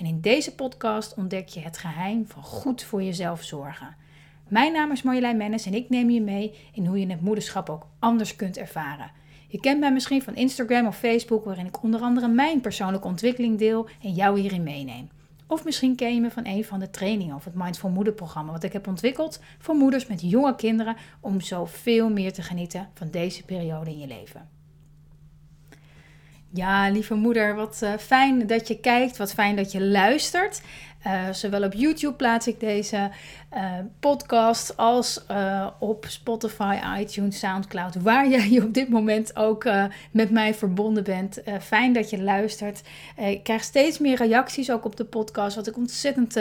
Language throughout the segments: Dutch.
En in deze podcast ontdek je het geheim van goed voor jezelf zorgen. Mijn naam is Marjolein Mennis en ik neem je mee in hoe je het moederschap ook anders kunt ervaren. Je kent mij misschien van Instagram of Facebook, waarin ik onder andere mijn persoonlijke ontwikkeling deel en jou hierin meeneem. Of misschien ken je me van een van de trainingen of het Mindful Moeder programma, wat ik heb ontwikkeld voor moeders met jonge kinderen om zoveel meer te genieten van deze periode in je leven. Ja, lieve moeder, wat uh, fijn dat je kijkt, wat fijn dat je luistert. Uh, zowel op YouTube plaats ik deze uh, podcast als op Spotify, iTunes, SoundCloud, waar jij je op dit moment ook met mij verbonden bent. fijn dat je luistert. ik krijg steeds meer reacties ook op de podcast, wat ik ontzettend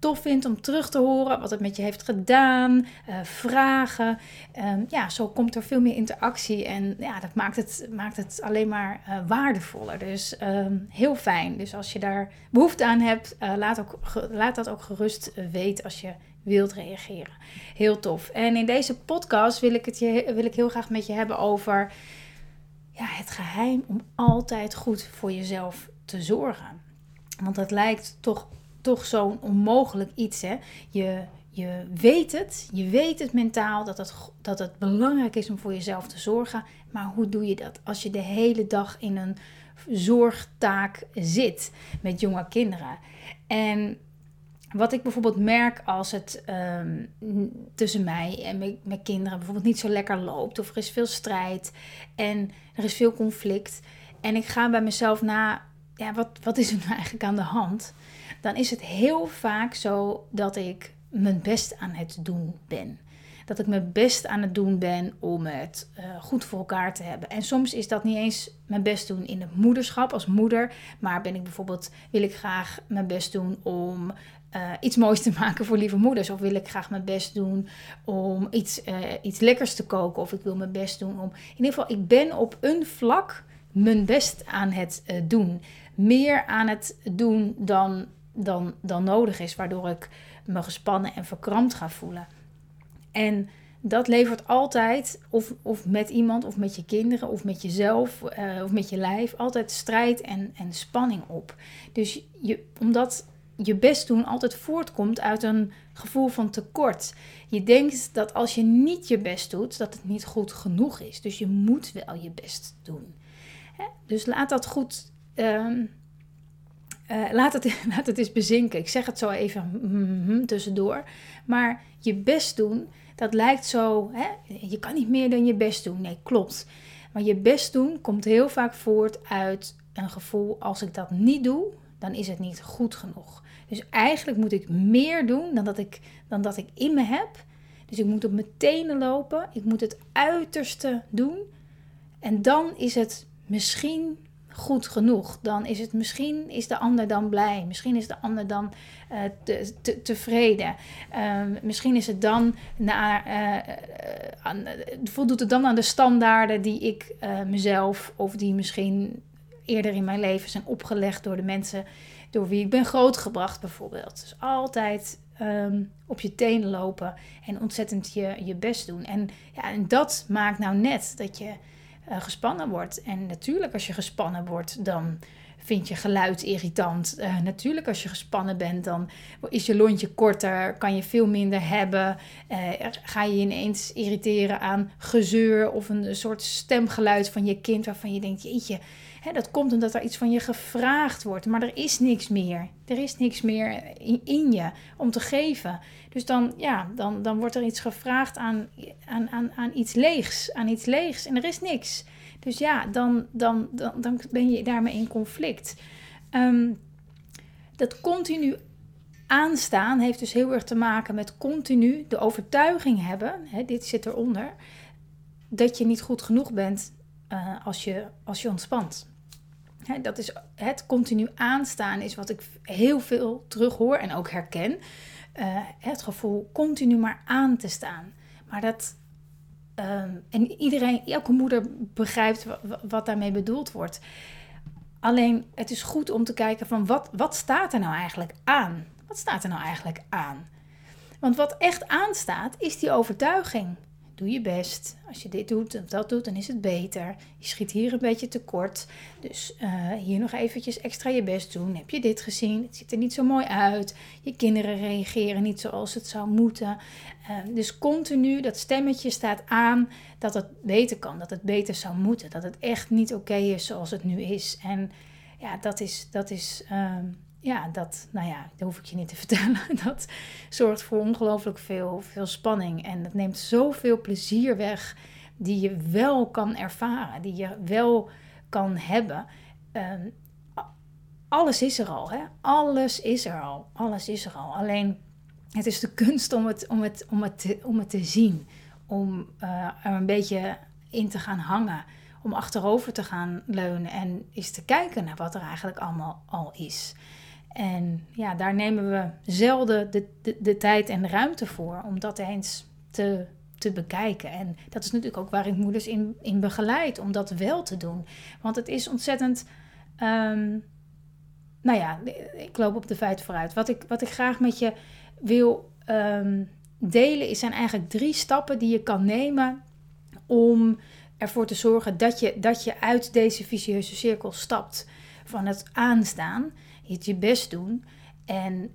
tof vindt om terug te horen wat het met je heeft gedaan, uh, vragen. Um, ja, zo komt er veel meer interactie en ja, dat maakt het, maakt het alleen maar uh, waardevoller. Dus um, heel fijn. Dus als je daar behoefte aan hebt, uh, laat, ook, laat dat ook gerust weten als je wilt reageren. Heel tof. En in deze podcast wil ik, het je, wil ik heel graag met je hebben over ja, het geheim om altijd goed voor jezelf te zorgen. Want dat lijkt toch toch zo'n onmogelijk iets. Hè? Je, je weet het, je weet het mentaal dat het, dat het belangrijk is om voor jezelf te zorgen. Maar hoe doe je dat als je de hele dag in een zorgtaak zit met jonge kinderen? En wat ik bijvoorbeeld merk als het um, tussen mij en mijn, mijn, kinderen bijvoorbeeld niet zo lekker loopt, of er is veel strijd en er is veel conflict. En ik ga bij mezelf na, ja, wat, wat is er nou eigenlijk aan de hand? Dan is het heel vaak zo dat ik mijn best aan het doen ben. Dat ik mijn best aan het doen ben om het uh, goed voor elkaar te hebben. En soms is dat niet eens mijn best doen in het moederschap als moeder. Maar ben ik bijvoorbeeld, wil ik graag mijn best doen om uh, iets moois te maken voor lieve moeders. Of wil ik graag mijn best doen om iets, uh, iets lekkers te koken. Of ik wil mijn best doen om. In ieder geval, ik ben op een vlak mijn best aan het doen. Meer aan het doen dan dan, dan nodig is, waardoor ik me gespannen en verkrampt ga voelen. En dat levert altijd, of, of met iemand, of met je kinderen, of met jezelf, uh, of met je lijf, altijd strijd en, en spanning op. Dus je, omdat je best doen altijd voortkomt uit een gevoel van tekort. Je denkt dat als je niet je best doet, dat het niet goed genoeg is. Dus je moet wel je best doen. Dus laat dat goed. Uh, uh, laat, het, laat het eens bezinken. Ik zeg het zo even mm, tussendoor. Maar je best doen, dat lijkt zo. Hè? Je kan niet meer dan je best doen. Nee, klopt. Maar je best doen komt heel vaak voort uit een gevoel: als ik dat niet doe, dan is het niet goed genoeg. Dus eigenlijk moet ik meer doen dan dat ik, dan dat ik in me heb. Dus ik moet op mijn tenen lopen. Ik moet het uiterste doen. En dan is het misschien goed genoeg. Dan is het misschien is de ander dan blij. Misschien is de ander dan uh, te, te, tevreden. Uh, misschien is het dan naar, uh, aan, voldoet het dan aan de standaarden die ik mezelf of die misschien eerder in mijn leven zijn opgelegd door de mensen door wie ik ben grootgebracht bijvoorbeeld. Dus altijd um, op je tenen lopen en ontzettend je, je best doen. En, ja, en dat maakt nou net dat je uh, gespannen wordt. En natuurlijk, als je gespannen wordt, dan vind je geluid irritant. Uh, natuurlijk, als je gespannen bent, dan is je lontje korter, kan je veel minder hebben. Uh, ga je ineens irriteren aan gezeur of een soort stemgeluid van je kind waarvan je denkt, jeetje, hè, dat komt omdat er iets van je gevraagd wordt. Maar er is niks meer. Er is niks meer in, je om te geven. Dus dan, ja, dan, dan wordt er iets gevraagd aan, aan, aan, aan iets leegs. Aan iets leegs en er is niks. Dus ja, dan, dan, dan, dan ben je daarmee in conflict. Um, dat continu aanstaan heeft dus heel erg te maken met continu de overtuiging hebben, hè, dit zit eronder, dat je niet goed genoeg bent uh, als, je, als je ontspant. Hè, dat is het continu aanstaan is wat ik heel veel terughoor en ook herken. het gevoel continu maar aan te staan. Maar dat. Ehm, en iedereen, elke moeder begrijpt wat daarmee bedoeld wordt. Alleen het is goed om te kijken van wat, wat staat er nou eigenlijk aan? Wat staat er nou eigenlijk aan? Want wat echt aanstaat is die overtuiging. Doe je best. Als je dit doet of dat doet, dan is het beter. Je schiet hier een beetje tekort. Dus uh, hier nog eventjes extra je best doen. Heb je dit gezien? Het ziet er niet zo mooi uit. Je kinderen reageren niet zoals het zou moeten. Uh, dus continu, dat stemmetje staat aan dat het beter kan. Dat het beter zou moeten. Dat het echt niet oké is zoals het nu is. En ja, dat is... Dat is uh, ja, dat, nou ja, dat hoef ik je niet te vertellen. Dat zorgt voor ongelooflijk veel, veel spanning. En dat neemt zoveel plezier weg die je wel kan ervaren, die je wel kan hebben. Ehm, alles is er al, hè? Alles is er al. Alles is er al. Alleen het is de kunst om het, om het, om het, te, om het te zien. Om uh, er een beetje in te gaan hangen. Om achterover te gaan leunen en eens te kijken naar wat er eigenlijk allemaal al is. En ja, daar nemen we zelden de, de, de tijd en de ruimte voor om dat eens te, te bekijken. En dat is natuurlijk ook waar ik moeders in, in begeleid, om dat wel te doen. Want het is ontzettend. Um, nou ja, ik loop op de feiten vooruit. Wat ik, wat ik graag met je wil um, delen, zijn eigenlijk drie stappen die je kan nemen om ervoor te zorgen dat je, dat je uit deze vicieuze cirkel stapt van het aanstaan het je best doen en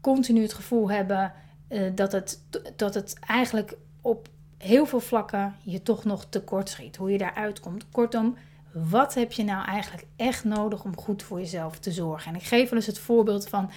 continu het gevoel hebben uh, dat, het, dat het eigenlijk op heel veel vlakken je toch nog tekort schiet. Hoe je daaruit komt. Kortom, wat heb je nou eigenlijk echt nodig om goed voor jezelf te zorgen? En ik geef wel eens het voorbeeld van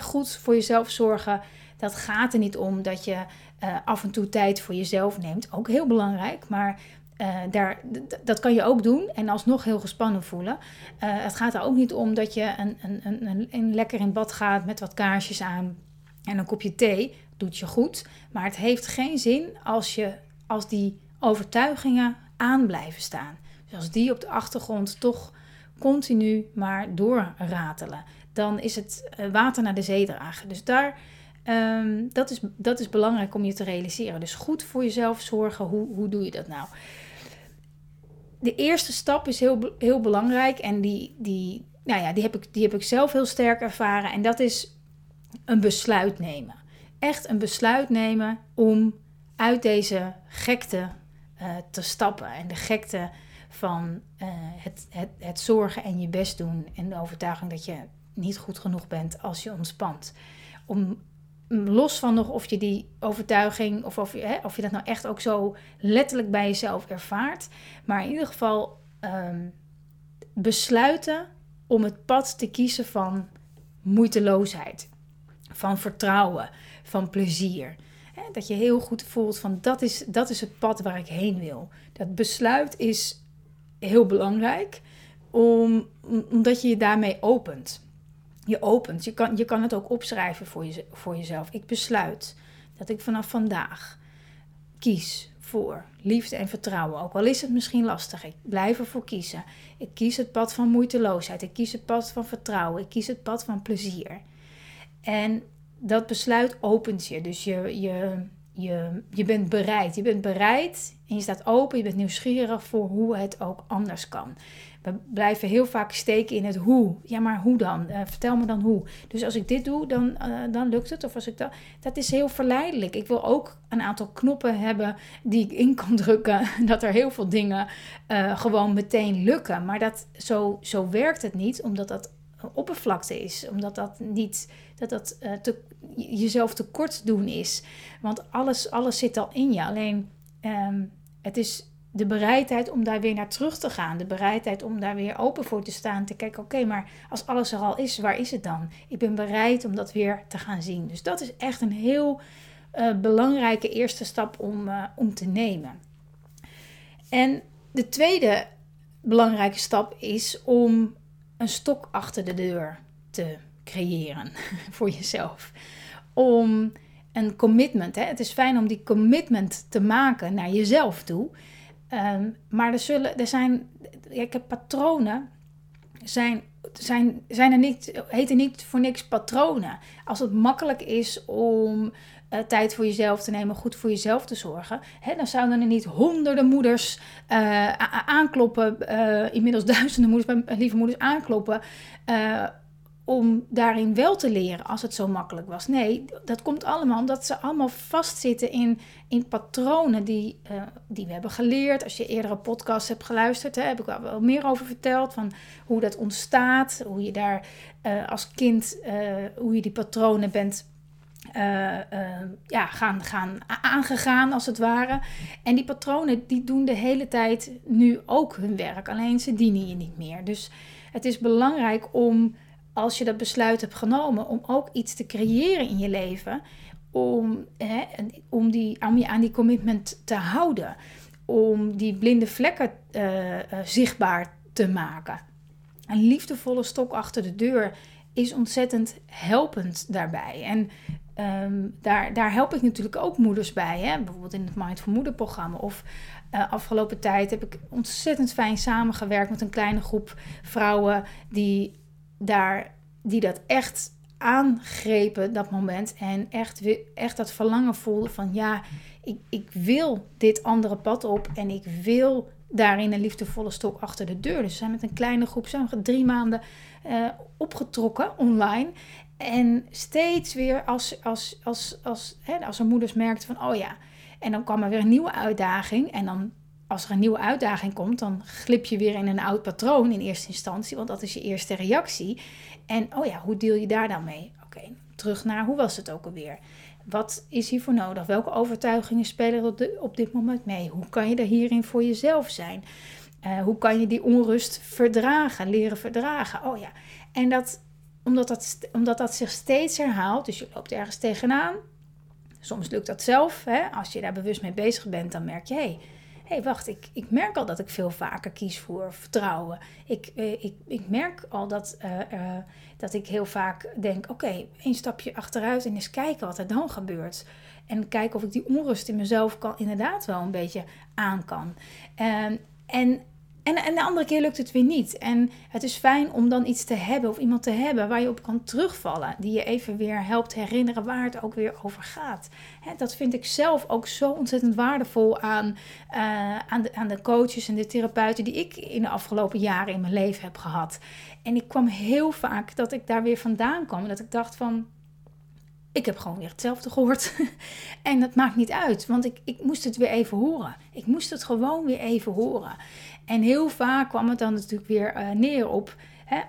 goed voor jezelf zorgen. Dat gaat er niet om dat je uh, af en toe tijd voor jezelf neemt. Ook heel belangrijk. Maar uh, daar, dat kan je ook doen en alsnog heel gespannen voelen. Uh, het gaat er ook niet om dat je een, een, een, lekker in bad gaat met wat kaarsjes aan en een kopje thee. Doet je goed. Maar het heeft geen zin als, je, als die overtuigingen aan blijven staan. Dus als die op de achtergrond toch continu maar doorratelen. Dan is het eh, water naar de zee dragen. Dus daar, um, dat, is, dat is belangrijk om je te realiseren. Dus goed voor jezelf zorgen. Hoe, hoe doe je dat nou? De eerste stap is heel, heel belangrijk en die, die, nou ja, die, heb ik, die heb ik zelf heel sterk ervaren. En dat is een besluit nemen. Echt een besluit nemen om uit deze gekte uh, te stappen. En de gekte van uh, het, het, het zorgen en je best doen. En de overtuiging dat je niet goed genoeg bent als je ontspant. Om los van nog of je die overtuiging of of je, hè, of je dat nou echt ook zo letterlijk bij jezelf ervaart, maar in ieder geval um, besluiten om het pad te kiezen van moeiteloosheid, van vertrouwen, van plezier. Hè, dat je heel goed voelt van dat is, dat is het pad waar ik heen wil. Dat besluit is heel belangrijk, om, omdat je je daarmee opent je opent. Je kan, je kan het ook opschrijven voor, je, voor jezelf. Ik besluit dat ik vanaf vandaag kies voor liefde en vertrouwen. Ook al is het misschien lastig, ik blijf ervoor kiezen. Ik kies het pad van moeiteloosheid. Ik kies het pad van vertrouwen. Ik kies het pad van plezier. En dat besluit opent je. Dus je, je, je, je bent bereid. Je bent bereid en je staat open. Je bent nieuwsgierig voor hoe het ook anders kan. We blijven heel vaak steken in het hoe. Ja, maar hoe dan? Uh, vertel me dan hoe. Dus als ik dit doe, dan, uh, dan lukt het. Of als ik dat. Dat is heel verleidelijk. Ik wil ook een aantal knoppen hebben die ik in kan drukken. Dat er heel veel dingen uh, gewoon meteen lukken. Maar dat, zo, zo werkt het niet, omdat dat oppervlakte is. Omdat dat niet. Dat dat jezelf tekort doen is. Want alles, alles zit al in je. Alleen. Um, het is de bereidheid om daar weer naar terug te gaan. De bereidheid om daar weer open voor te staan. Te kijken, oké, maar als alles er al is, waar is het dan? Ik ben bereid om dat weer te gaan zien. Dus dat is echt een heel uh, belangrijke eerste stap om, uh, om te nemen. En de tweede belangrijke stap is om een stok achter de deur te creëren voor jezelf. Om een commitment. Hè? Het is fijn om die commitment te maken naar jezelf toe. Um, maar er, zullen, er zijn, ik heb patronen zijn, zijn, zijn er niet, heten niet voor niks patronen. Als het makkelijk is om uh, tijd voor jezelf te nemen, goed voor jezelf te zorgen, hè, dan zouden er niet honderden moeders uh, aankloppen, uh, inmiddels duizenden moeders, lieve moeders aankloppen om daarin wel te leren als het zo makkelijk was. Nee, dat komt allemaal omdat ze allemaal vastzitten in, in patronen die, uh, die we hebben geleerd. Als je eerdere podcasts hebt geluisterd, hè, heb ik wel, meer over verteld van hoe dat ontstaat, hoe je daar uh, als kind, uh, hoe je die patronen bent ja, gaan, gaan aangegaan als het ware. En die patronen die doen de hele tijd nu ook hun werk, alleen ze dienen je niet meer. Dus het is belangrijk om als je dat besluit hebt genomen om ook iets te creëren in je leven, om, hè, om, die, om je aan die commitment te houden, om die blinde vlekken uh, uh, zichtbaar te maken. Een liefdevolle stok achter de deur is ontzettend helpend daarbij. En um, daar, daar help ik natuurlijk ook moeders bij. Hè? Bijvoorbeeld in het Mindful Moeder programma. Of uh, afgelopen tijd heb ik ontzettend fijn samengewerkt met een kleine groep vrouwen die daar, die dat echt aangrepen, dat moment. En echt, echt dat verlangen voelden van ja, ik, ik wil dit andere pad op en ik wil daarin een liefdevolle stok achter de deur. Dus we zijn met een kleine groep, zijn we drie maanden uh, opgetrokken online. En steeds weer als, als, als, als, hè, als er moeders merkten van, oh ja, en dan kwam er weer een nieuwe uitdaging. En dan als er een nieuwe uitdaging komt, dan glip je weer in een oud patroon in eerste instantie, want dat is je eerste reactie. En oh ja, hoe deel je daar dan mee? Oké, terug naar hoe was het ook alweer? Wat is hiervoor nodig? Welke overtuigingen spelen er op dit moment mee? Hoe kan je er hierin voor jezelf zijn? Uh, hoe kan je die onrust verdragen, leren verdragen? Oh ja, en dat, omdat, dat, omdat dat zich steeds herhaalt, dus je loopt ergens tegenaan. Soms lukt dat zelf. Hè? Als je daar bewust mee bezig bent, dan merk je, hé, hey, hey, wacht, ik, ik merk al dat ik veel vaker kies voor vertrouwen. Ik, eh, ik, ik merk al dat, uh, uh, dat ik heel vaak denk, oké, één stapje achteruit en eens kijken wat er dan gebeurt. En kijken of ik die onrust in mezelf kan, inderdaad wel een beetje aan kan. Um, en en, en de andere keer lukt het weer niet. En het is fijn om dan iets te hebben of iemand te hebben waar je op kan terugvallen. Die je even weer helpt herinneren waar het ook weer over gaat. dat vind ik zelf ook zo ontzettend waardevol aan, uh, aan, de, aan de coaches en de therapeuten die ik in de afgelopen jaren in mijn leven heb gehad. En ik kwam heel vaak dat ik daar weer vandaan kwam. Dat ik dacht van, ik heb gewoon weer hetzelfde gehoord. en dat maakt niet uit, want ik, ik moest het weer even horen. Ik moest het gewoon weer even horen. En heel vaak kwam het dan natuurlijk weer uh, neer op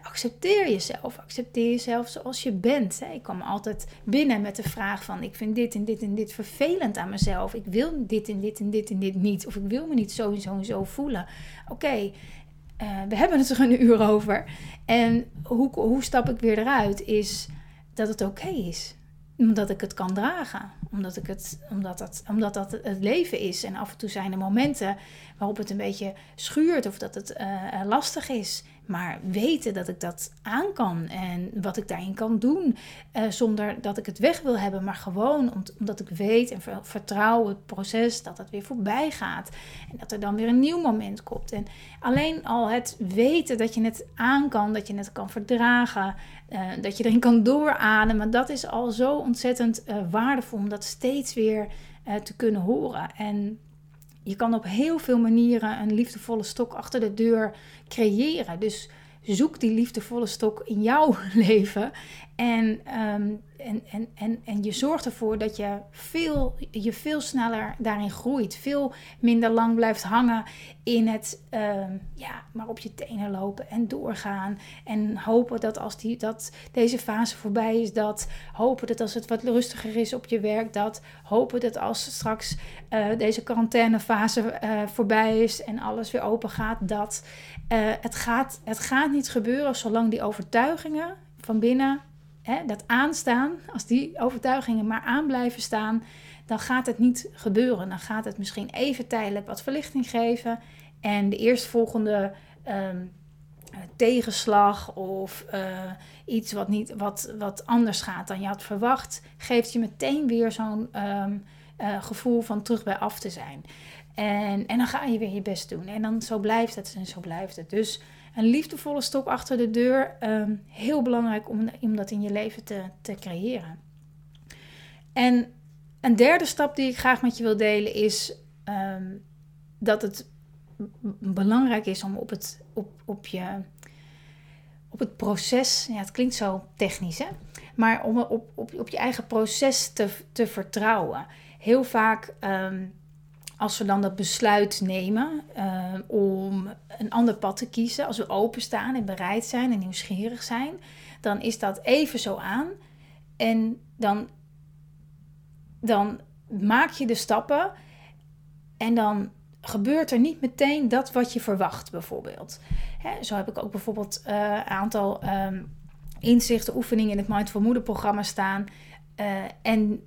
accepteer jezelf. Accepteer jezelf zoals je bent. Ik kwam altijd binnen met de vraag van ik vind dit en dit en dit vervelend aan mezelf. Ik wil dit en dit en dit en dit niet. Of ik wil me niet zo en zo en zo voelen. Oké, uh, we hebben het er een uur over. En hoe, hoe stap ik weer eruit is dat het oké is omdat ik het kan dragen. Omdat, ik het, omdat, dat, omdat dat het leven is. En af en toe zijn er momenten waarop het een beetje schuurt of dat het uh, lastig is. Maar weten dat ik dat aan kan en wat ik daarin kan doen. Uh, zonder dat ik het weg wil hebben, maar gewoon omdat ik weet en vertrouw het proces dat het weer voorbij gaat. En dat er dan weer een nieuw moment komt. En alleen al het weten dat je het aan kan, dat je het kan verdragen, dat je erin kan doorademen. Dat is al zo ontzettend waardevol om dat steeds weer te kunnen horen. En je kan op heel veel manieren een liefdevolle stok achter de deur creëren. Dus zoek die liefdevolle stok in jouw leven. En, ehm, en, en, en, en je zorgt ervoor dat je veel, je veel sneller daarin groeit. Veel minder lang blijft hangen in het ehm, ja, maar op je tenen lopen en doorgaan. En hopen dat als die, dat deze fase voorbij is, dat hopen dat als het wat rustiger is op je werk, dat hopen dat als straks uh, deze quarantainefase uh, voorbij is en alles weer open gaat, dat uh, het, gaat, het gaat niet gebeuren zolang die overtuigingen van binnen hè, dat aanstaan, als die overtuigingen maar aan blijven staan, dan gaat het niet gebeuren. Dan gaat het misschien even tijdelijk wat verlichting geven. En de eerstvolgende um, tegenslag of uh, iets wat, niet, wat, wat anders gaat dan je had verwacht, geeft je meteen weer zo'n um, uh, gevoel van terug bij af te zijn. En, en dan ga je weer je best doen. En dan zo blijft het en zo blijft het. Dus een liefdevolle stop achter de deur. Ehm, heel belangrijk om, om dat in je leven te, te creëren. En een derde stap die ik graag met je wil delen is ehm, dat het belangrijk is om op het, op, op je, op het proces, ja, het klinkt zo technisch, hè? maar om op, op, op je eigen proces te, te vertrouwen. Heel vaak, ehm, als we dan dat besluit nemen ehm, om een ander pad te kiezen, als we openstaan en bereid zijn en nieuwsgierig zijn, dan is dat even zo aan. En dan, dan maak je de stappen en dan gebeurt er niet meteen dat wat je verwacht, bijvoorbeeld. Hè, zo heb ik ook bijvoorbeeld een uh, aantal um, inzichten, oefeningen in het Mindful Moeder programma staan. Uh, en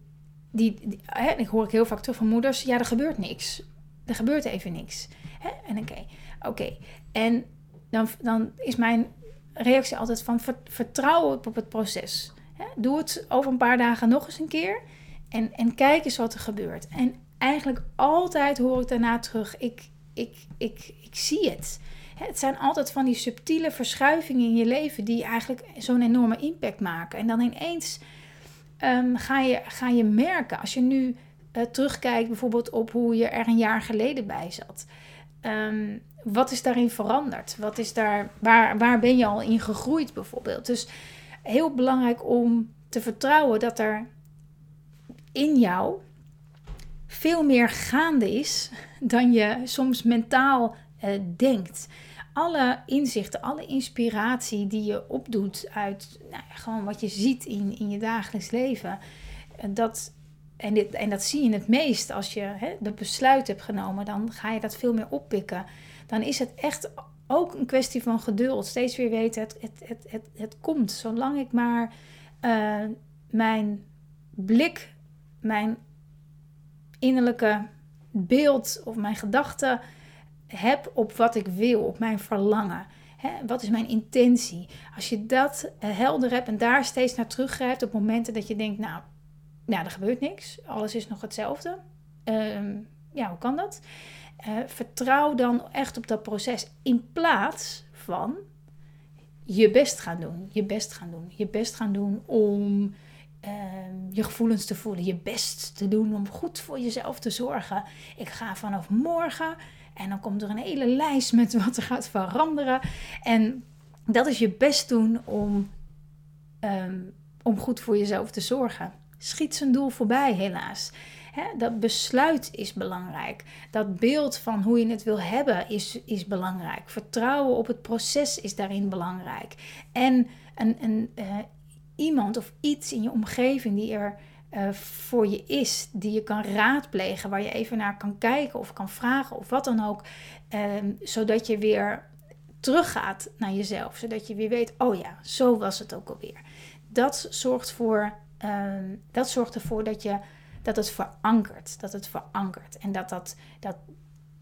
die, hè, ik hoor ik heel vaak terug van moeders, ja, er gebeurt niks. Er gebeurt even niks. Hè? En oké, oké. En dan, dan is mijn reactie altijd van vertrouw op het proces. Hè? Doe het over een paar dagen nog eens een keer. En, en kijk eens wat er gebeurt. En eigenlijk altijd hoor ik daarna terug: ik, ik, ik, ik zie het. Het zijn altijd van die subtiele verschuivingen in je leven die eigenlijk zo'n enorme impact maken. En dan ineens um, ga, je, ga je merken, als je nu uh, terugkijkt bijvoorbeeld op hoe je er een jaar geleden bij zat. Um, wat is daarin veranderd? Wat is daar, waar, waar ben je al in gegroeid bijvoorbeeld? Dus heel belangrijk om te vertrouwen dat er in jou veel meer gaande is dan je soms mentaal uh, denkt. Alle inzichten, alle inspiratie die je opdoet uit nou, gewoon wat je ziet in, in je dagelijks leven, eh, dat, en, dit, en dat zie je het meest als je hè, dat besluit hebt genomen, dan ga je dat veel meer oppikken. Dan is het echt ook een kwestie van geduld. Steeds weer weten, het, het, het, het, het komt. Zolang ik maar uh, mijn blik, mijn innerlijke beeld of mijn gedachten heb op wat ik wil, op mijn verlangen. Wat is mijn intentie? Als je dat eh, helder hebt en daar steeds naar teruggrijpt op momenten dat je denkt, nou, nou er gebeurt niks, alles is nog hetzelfde. Uh, ja, hoe kan dat? Uh, vertrouw dan echt op dat proces in plaats van je best gaan doen, je best gaan doen, je best gaan doen om Ehm, je gevoelens te voelen, je best te doen om goed voor jezelf te zorgen. Ik ga vanaf morgen en dan komt er een hele lijst met wat er gaat veranderen. En dat is je best doen om, ehm, om goed voor jezelf te zorgen. Schiet zijn doel voorbij, helaas. dat besluit is belangrijk. Dat beeld van hoe je het wil hebben is, is belangrijk. Vertrouwen op het proces is daarin belangrijk. En een, een, uh, iemand of iets in je omgeving die er uh, voor je is, die je kan raadplegen, waar je even naar kan kijken of kan vragen of wat dan ook, um, zodat je weer teruggaat naar jezelf, zodat je weer weet, oh ja, zo was het ook alweer. Dat zorgt, voor, um, dat zorgt ervoor dat, je, dat het verankert, dat het verankert en dat dat, dat,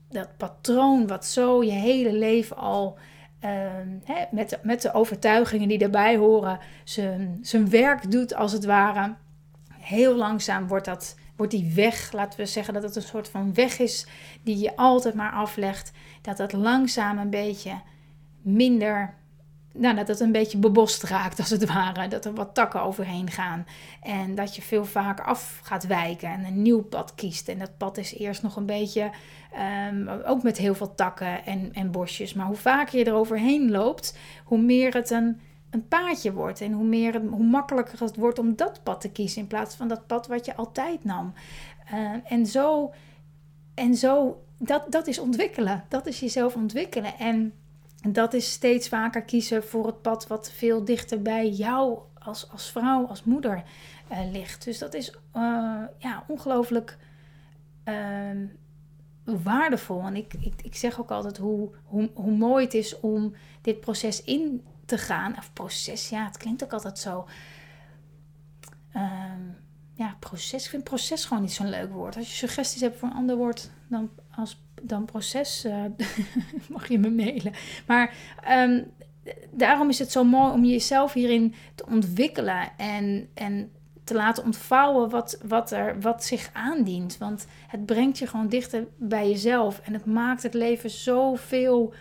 dat patroon wat zo je hele leven al Ehm, met, de, met de overtuigingen die daarbij horen, zijn, zijn werk doet als het ware. Heel langzaam wordt, dat, wordt die weg, laten we zeggen dat het een soort van weg is die je altijd maar aflegt. Dat dat langzaam een beetje minder nou, dat het een beetje bebost raakt, als het ware. Dat er wat takken overheen gaan. En dat je veel vaker af gaat wijken en een nieuw pad kiest. En dat pad is eerst nog een beetje, um, ook met heel veel takken en, en bosjes. Maar hoe vaker je er overheen loopt, hoe meer het een, een paadje wordt. En hoe, meer hoe makkelijker het wordt om dat pad te kiezen. In plaats van dat pad wat je altijd nam. Uh, en zo, en zo dat, dat is ontwikkelen. Dat is jezelf ontwikkelen. En dat is steeds vaker kiezen voor het pad wat veel dichter bij jou als, als vrouw, als moeder uh, ligt. Dus dat is uh, ja, ongelooflijk uh, waardevol. En ik, ik, ik zeg ook altijd hoe, hoe, hoe mooi het is om dit proces in te gaan. Of proces, ja, het klinkt ook altijd zo. Ehm, ja, proces. Ik vind proces gewoon niet zo'n leuk woord. Als je suggesties hebt voor een ander woord dan als dan proces, uh, mag je me mailen. Maar um, daarom is het zo mooi om jezelf hierin te ontwikkelen en, en te laten ontvouwen wat, wat, er, wat zich aandient. Want het brengt je gewoon dichter bij jezelf en het maakt het leven zoveel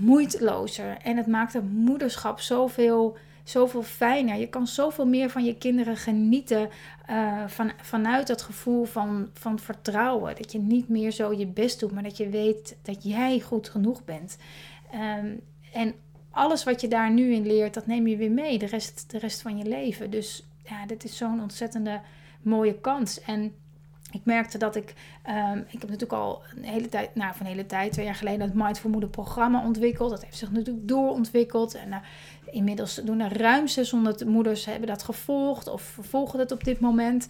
moeitelozer. En het maakt het moederschap zoveel, zoveel fijner. Je kan zoveel meer van je kinderen genieten uh, van, vanuit dat gevoel van, van vertrouwen. Dat je niet meer zo je best doet, maar dat je weet dat jij goed genoeg bent. Um, en alles wat je daar nu in leert, dat neem je weer mee de rest, de rest van je leven. Dus ja, dit is zo'n ontzettende mooie kans. En ik merkte dat ik, um, ik heb natuurlijk al een hele tijd, nou van een hele tijd, twee jaar geleden, het Mindful Moeder programma ontwikkeld. Dat heeft zich natuurlijk doorontwikkeld. En uh, inmiddels doen er ruim 600 moeders hebben dat gevolgd of vervolgen het op dit moment.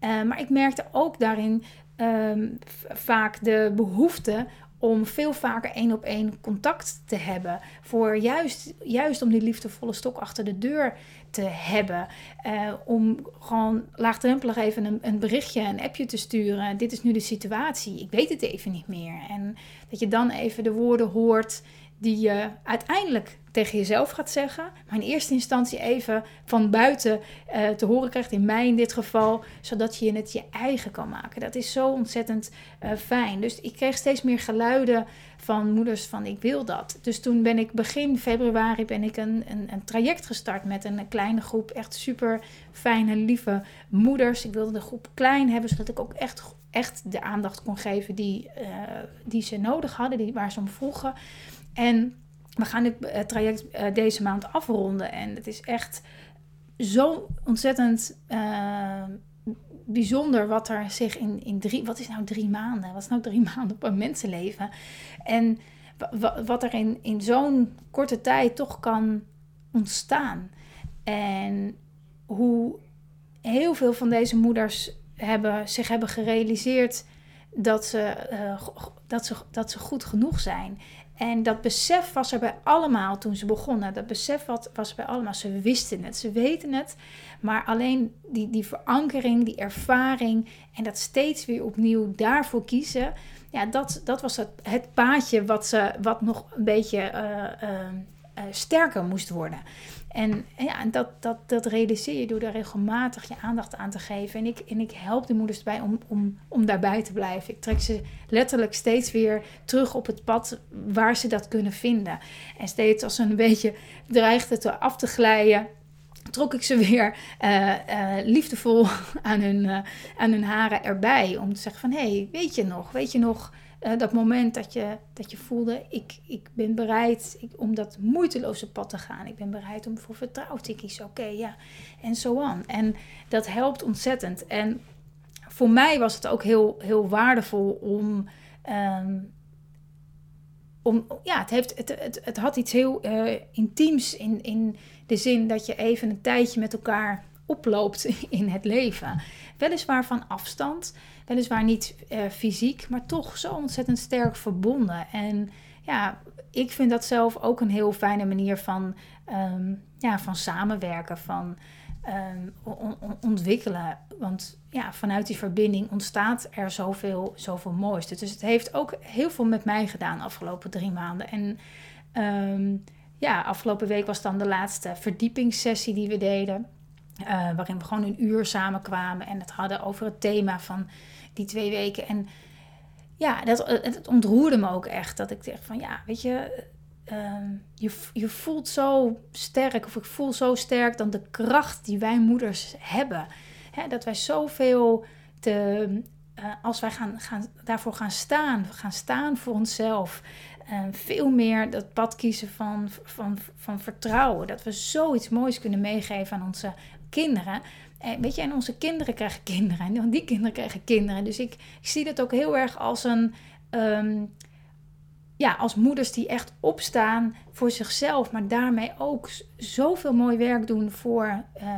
Uh, maar ik merkte ook daarin um, vaak de behoefte om veel vaker één op één contact te hebben. Voor juist, juist om die liefdevolle stok achter de deur te hebben. Uh, om gewoon laagdrempelig even een, een, berichtje, een appje te sturen. Dit is nu de situatie. Ik weet het even niet meer. En dat je dan even de woorden hoort die je uiteindelijk tegen jezelf gaat zeggen, maar in eerste instantie even van buiten uh, te horen krijgt, in mij in dit geval, zodat je het je eigen kan maken. Dat is zo ontzettend uh, fijn. Dus ik kreeg steeds meer geluiden van moeders van ik wil dat. Dus toen ben ik begin februari ben ik een, een, een traject gestart met een kleine groep echt super fijne, lieve moeders. Ik wilde de groep klein hebben, zodat ik ook echt, echt de aandacht kon geven die, uh, die ze nodig hadden, die, waar ze om vroegen. En we gaan dit eh, traject uh, deze maand afronden. En het is echt zo ontzettend uh, bijzonder wat er zich in, in drie... Wat is nou drie maanden? Wat is nou drie maanden op een mensenleven? En wat er in, in zo'n korte tijd toch kan ontstaan. En hoe heel veel van deze moeders hebben, zich hebben gerealiseerd dat ze, dat, ze, dat ze goed genoeg zijn. En dat besef was er bij allemaal toen ze begonnen. Dat besef was er bij allemaal. Ze wisten het, ze weten het. Maar alleen die, die verankering, die ervaring en dat steeds weer opnieuw daarvoor kiezen. Ja, dat, dat was het, het paadje wat, ze, wat nog een beetje uh, uh, sterker moest worden. En, ja, dat, dat, dat realiseer je door daar regelmatig je aandacht aan te geven. En ik, en ik help de moeders bij om, om, om daarbij te blijven. Ik trek ze letterlijk steeds weer terug op het pad waar ze dat kunnen vinden. En steeds als ze een beetje dreigden af te glijden, trok ik ze weer uh, uh, liefdevol aan hun, uh, aan hun haren erbij. Om te zeggen van, hé, hey, weet je nog, weet je nog uh, dat moment dat je, dat je voelde, ik, ik ben bereid om dat moeiteloze pad te gaan. Ik ben bereid om voor vertrouwen te kiezen. Oké, ja. En zo aan. En dat helpt ontzettend. En voor mij was het ook heel, heel waardevol om... Um, om, ja, het, heeft, het, het, het had iets heel uh, intiems in, in de zin dat je even een tijdje met elkaar oploopt in het leven. Weliswaar van afstand, weliswaar niet uh, fysiek, maar toch zo ontzettend sterk verbonden. En ja, ik vind dat zelf ook een heel fijne manier van, um, ja, van samenwerken, van on ontwikkelen. Want ja, vanuit die verbinding ontstaat er zoveel, zoveel moois. Dus het heeft ook heel veel met mij gedaan de afgelopen drie maanden. En um, ja, afgelopen week was dan de laatste verdiepingssessie die we deden. Uh, waarin we gewoon een uur samenkwamen en het hadden over het thema van die twee weken. En ja, dat, het ontroerde me ook echt. Dat ik dacht van ja, weet je, uh, je, je voelt zo sterk, of ik voel zo sterk dan de kracht die wij moeders hebben. Hè, dat wij zoveel te, uh, als wij gaan, gaan, daarvoor gaan staan, gaan staan voor onszelf. Veel meer dat pad kiezen van, van, van vertrouwen. Dat we zoiets moois kunnen meegeven aan onze kinderen. En weet je, en onze kinderen krijgen kinderen. En die kinderen krijgen kinderen. Dus ik, ik zie dat ook heel erg als een. Um, ja, als moeders die echt opstaan voor zichzelf, maar daarmee ook zoveel mooi werk doen voor, uh,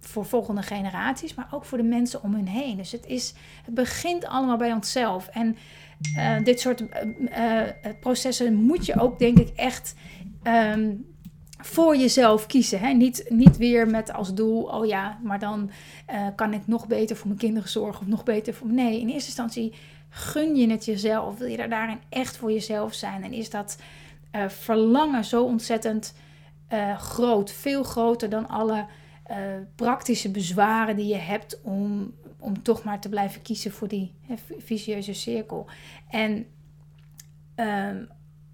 voor volgende generaties, maar ook voor de mensen om hun heen. Dus het, is, het begint allemaal bij onszelf. En uh, dit soort processen moet je ook, denk ik, echt um, voor jezelf kiezen. Hè? Niet, niet weer met als doel, oh ja, maar dan uh, kan ik nog beter voor mijn kinderen zorgen of nog beter voor. Nee, in eerste instantie gun je het jezelf. Wil je daar daarin echt voor jezelf zijn? En is dat uh, verlangen zo ontzettend uh, groot, veel groter dan alle praktische bezwaren die je hebt om, om toch maar te blijven kiezen voor die hè, vicieuze cirkel. En.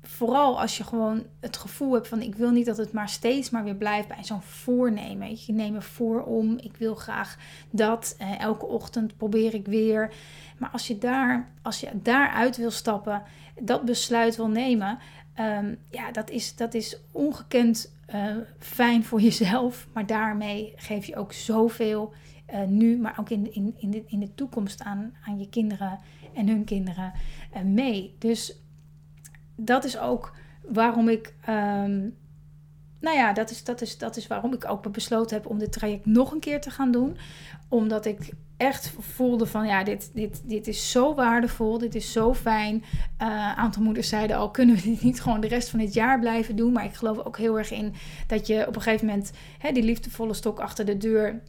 Vooral als je gewoon het gevoel hebt van ik wil niet dat het maar steeds maar weer blijft bij zo'n voornemen. Je neemt me voor om, ik wil graag dat. Eh, elke ochtend probeer ik weer. Maar als je, daar, als je daaruit wil stappen, dat besluit wil nemen, um, ja, dat is, dat is ongekend uh, fijn voor jezelf. Maar daarmee geef je ook zoveel uh, nu, maar ook in, in, in, de, in de toekomst aan, aan je kinderen en hun kinderen uh, mee. Dus dat is ook waarom ik. Um, nou ja, dat is, dat, is, dat is waarom ik ook besloten heb om dit traject nog een keer te gaan doen. Omdat ik echt voelde van ja, dit, dit, dit is zo waardevol, dit is zo fijn. Een uh, aantal moeders zeiden al, kunnen we dit niet gewoon de rest van het jaar blijven doen? Maar ik geloof ook heel erg in dat je op een gegeven moment hè, die liefdevolle stok achter de deur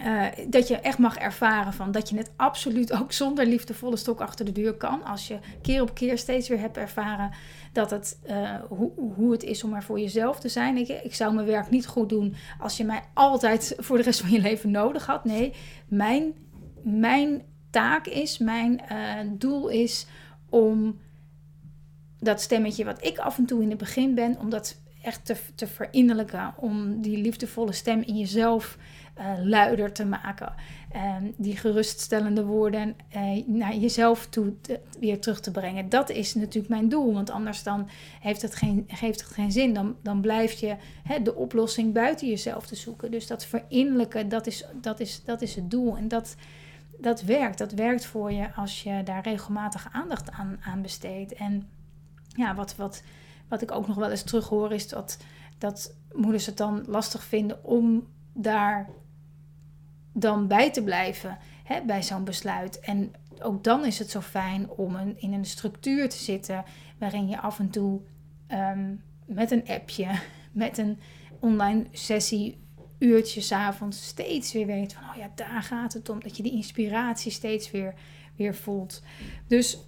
uh, dat je echt mag ervaren van dat je het absoluut ook zonder liefdevolle stok achter de deur kan. Als je keer op keer steeds weer hebt ervaren dat het, uh, hoe, hoe het is om er voor jezelf te zijn. Ik, ik zou mijn werk niet goed doen als je mij altijd voor de rest van je leven nodig had. Nee, mijn, mijn taak is, mijn uh, doel is om dat stemmetje wat ik af en toe in het begin ben, om dat echt te, te verinnerlijken. Om die liefdevolle stem in jezelf uh, luider te maken. Um, die geruststellende woorden uh, naar jezelf toe weer terug te brengen. Dat is natuurlijk mijn doel. Want anders dan heeft het geen, geeft het geen zin. Dan, dan blijf je hè, de oplossing buiten jezelf te zoeken. Dus dat verinnerlijken, dat is, dat is, dat is het doel. En dat, dat werkt. Dat werkt voor je als je daar regelmatig aandacht aan, aan besteedt. En ja, wat, wat, wat ik ook nog wel eens terughoor is dat, dat moeders het dan lastig vinden om daar dan bij te blijven hè, bij zo'n besluit. En ook dan is het zo fijn om een, in een structuur te zitten waarin je af en toe ehm, met een appje, met een online sessie, uurtjes avonds steeds weer weet van, oh ja, daar gaat het om. Dat je die inspiratie steeds weer, weer voelt. Dus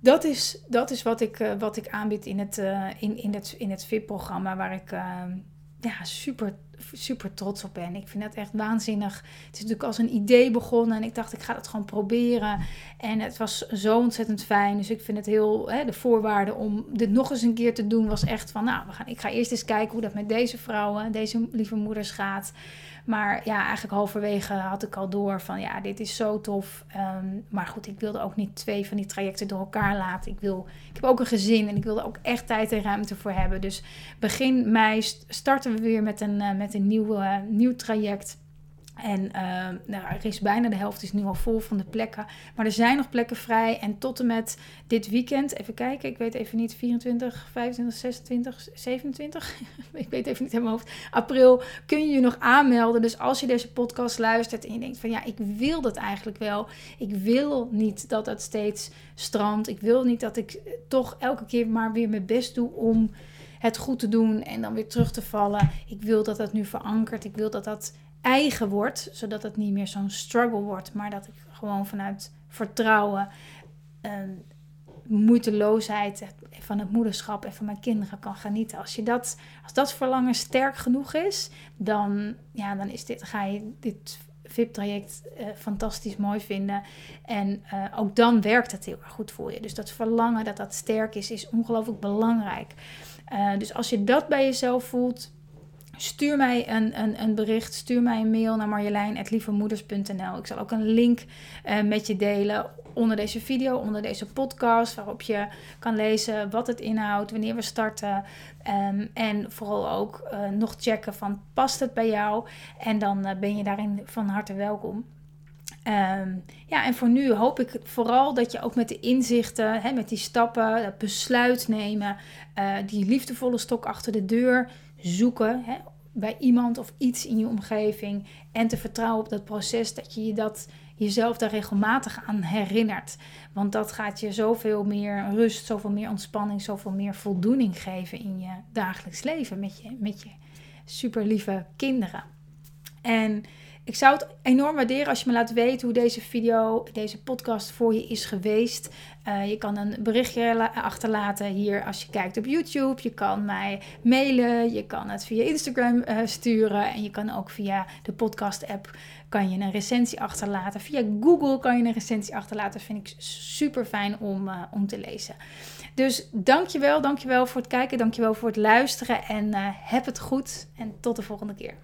dat is, dat is wat, ik, uh, wat ik aanbied in het, uh, in, in het, in het VIP-programma, waar ik uh, ja, super super trots op ben. Ik vind dat echt waanzinnig. Het is natuurlijk als een idee begonnen en ik dacht, ik ga het gewoon proberen. En het was zo ontzettend fijn. Dus ik vind het heel, hè, de voorwaarde om dit nog eens een keer te doen was echt van, nou, we gaan, ik ga eerst eens kijken hoe dat met deze vrouwen, deze lieve moeders gaat. Maar ja, eigenlijk halverwege had ik al door van ja, dit is zo tof. Um, maar goed, ik wilde ook niet twee van die trajecten door elkaar laten. Ik, wil, ik heb ook een gezin en ik wilde ook echt tijd en ruimte voor hebben. Dus begin mei starten we weer met een, uh, met een nieuw, nieuw traject. En uh, nou, er is bijna de helft is nu al vol van de plekken. Maar er zijn nog plekken vrij. En tot en met dit weekend, even kijken, ik weet even niet, 24, 25, 26, 27. ik weet even niet helemaal hoofd. April kun je je nog aanmelden. Dus als je deze podcast luistert en je denkt van ja, ik wil dat eigenlijk wel. Ik wil niet dat het steeds strandt. Ik wil niet dat ik toch elke keer maar weer mijn best doe om het goed te doen en dan weer terug te vallen. Ik wil dat dat nu verankert. Ik wil dat dat eigen wordt, zodat het niet meer zo'n struggle wordt, maar dat ik gewoon vanuit vertrouwen, en moeiteloosheid van het moederschap en van mijn kinderen kan genieten. Als, je dat, als dat verlangen sterk genoeg is, dan, ja, dan is dit, ga je dit VIP-traject uh, fantastisch mooi vinden. En uh, ook dan werkt het heel erg goed voor je. Dus dat verlangen dat dat sterk is, is ongelooflijk belangrijk. Uh, dus als je dat bij jezelf voelt, Stuur mij een, een, een bericht, stuur mij een mail naar marjolein.lievemoeders.nl. Ik zal ook een link uh, met je delen onder deze video, onder deze podcast, waarop je kan lezen wat het inhoudt, wanneer we starten. Um, en vooral ook uh, nog checken van past het bij jou? En dan uh, ben je daarin van harte welkom. Um, ja, en voor nu hoop ik vooral dat je ook met de inzichten, hè, met die stappen, dat besluit nemen, die liefdevolle stok achter de deur zoeken hè, bij iemand of iets in je omgeving. En te vertrouwen op dat proces, dat je dat jezelf daar regelmatig aan herinnert. Want dat gaat je zoveel meer rust, zoveel meer ontspanning, zoveel meer voldoening geven in je dagelijks leven met je, met je super lieve kinderen. En Ik zou het enorm waarderen als je me laat weten hoe deze video, deze podcast voor je is geweest. Uh, je kan een berichtje achterlaten hier als je kijkt op YouTube. Je kan mij mailen. Je kan het via Instagram uh, sturen. En je kan ook via de podcast-app kan je een recensie achterlaten. Via Google kan je een recensie achterlaten. Vind ik super fijn om, uh, om te lezen. Dus dankjewel, dankjewel voor het kijken. Dankjewel voor het luisteren. En heb het goed. En tot de volgende keer.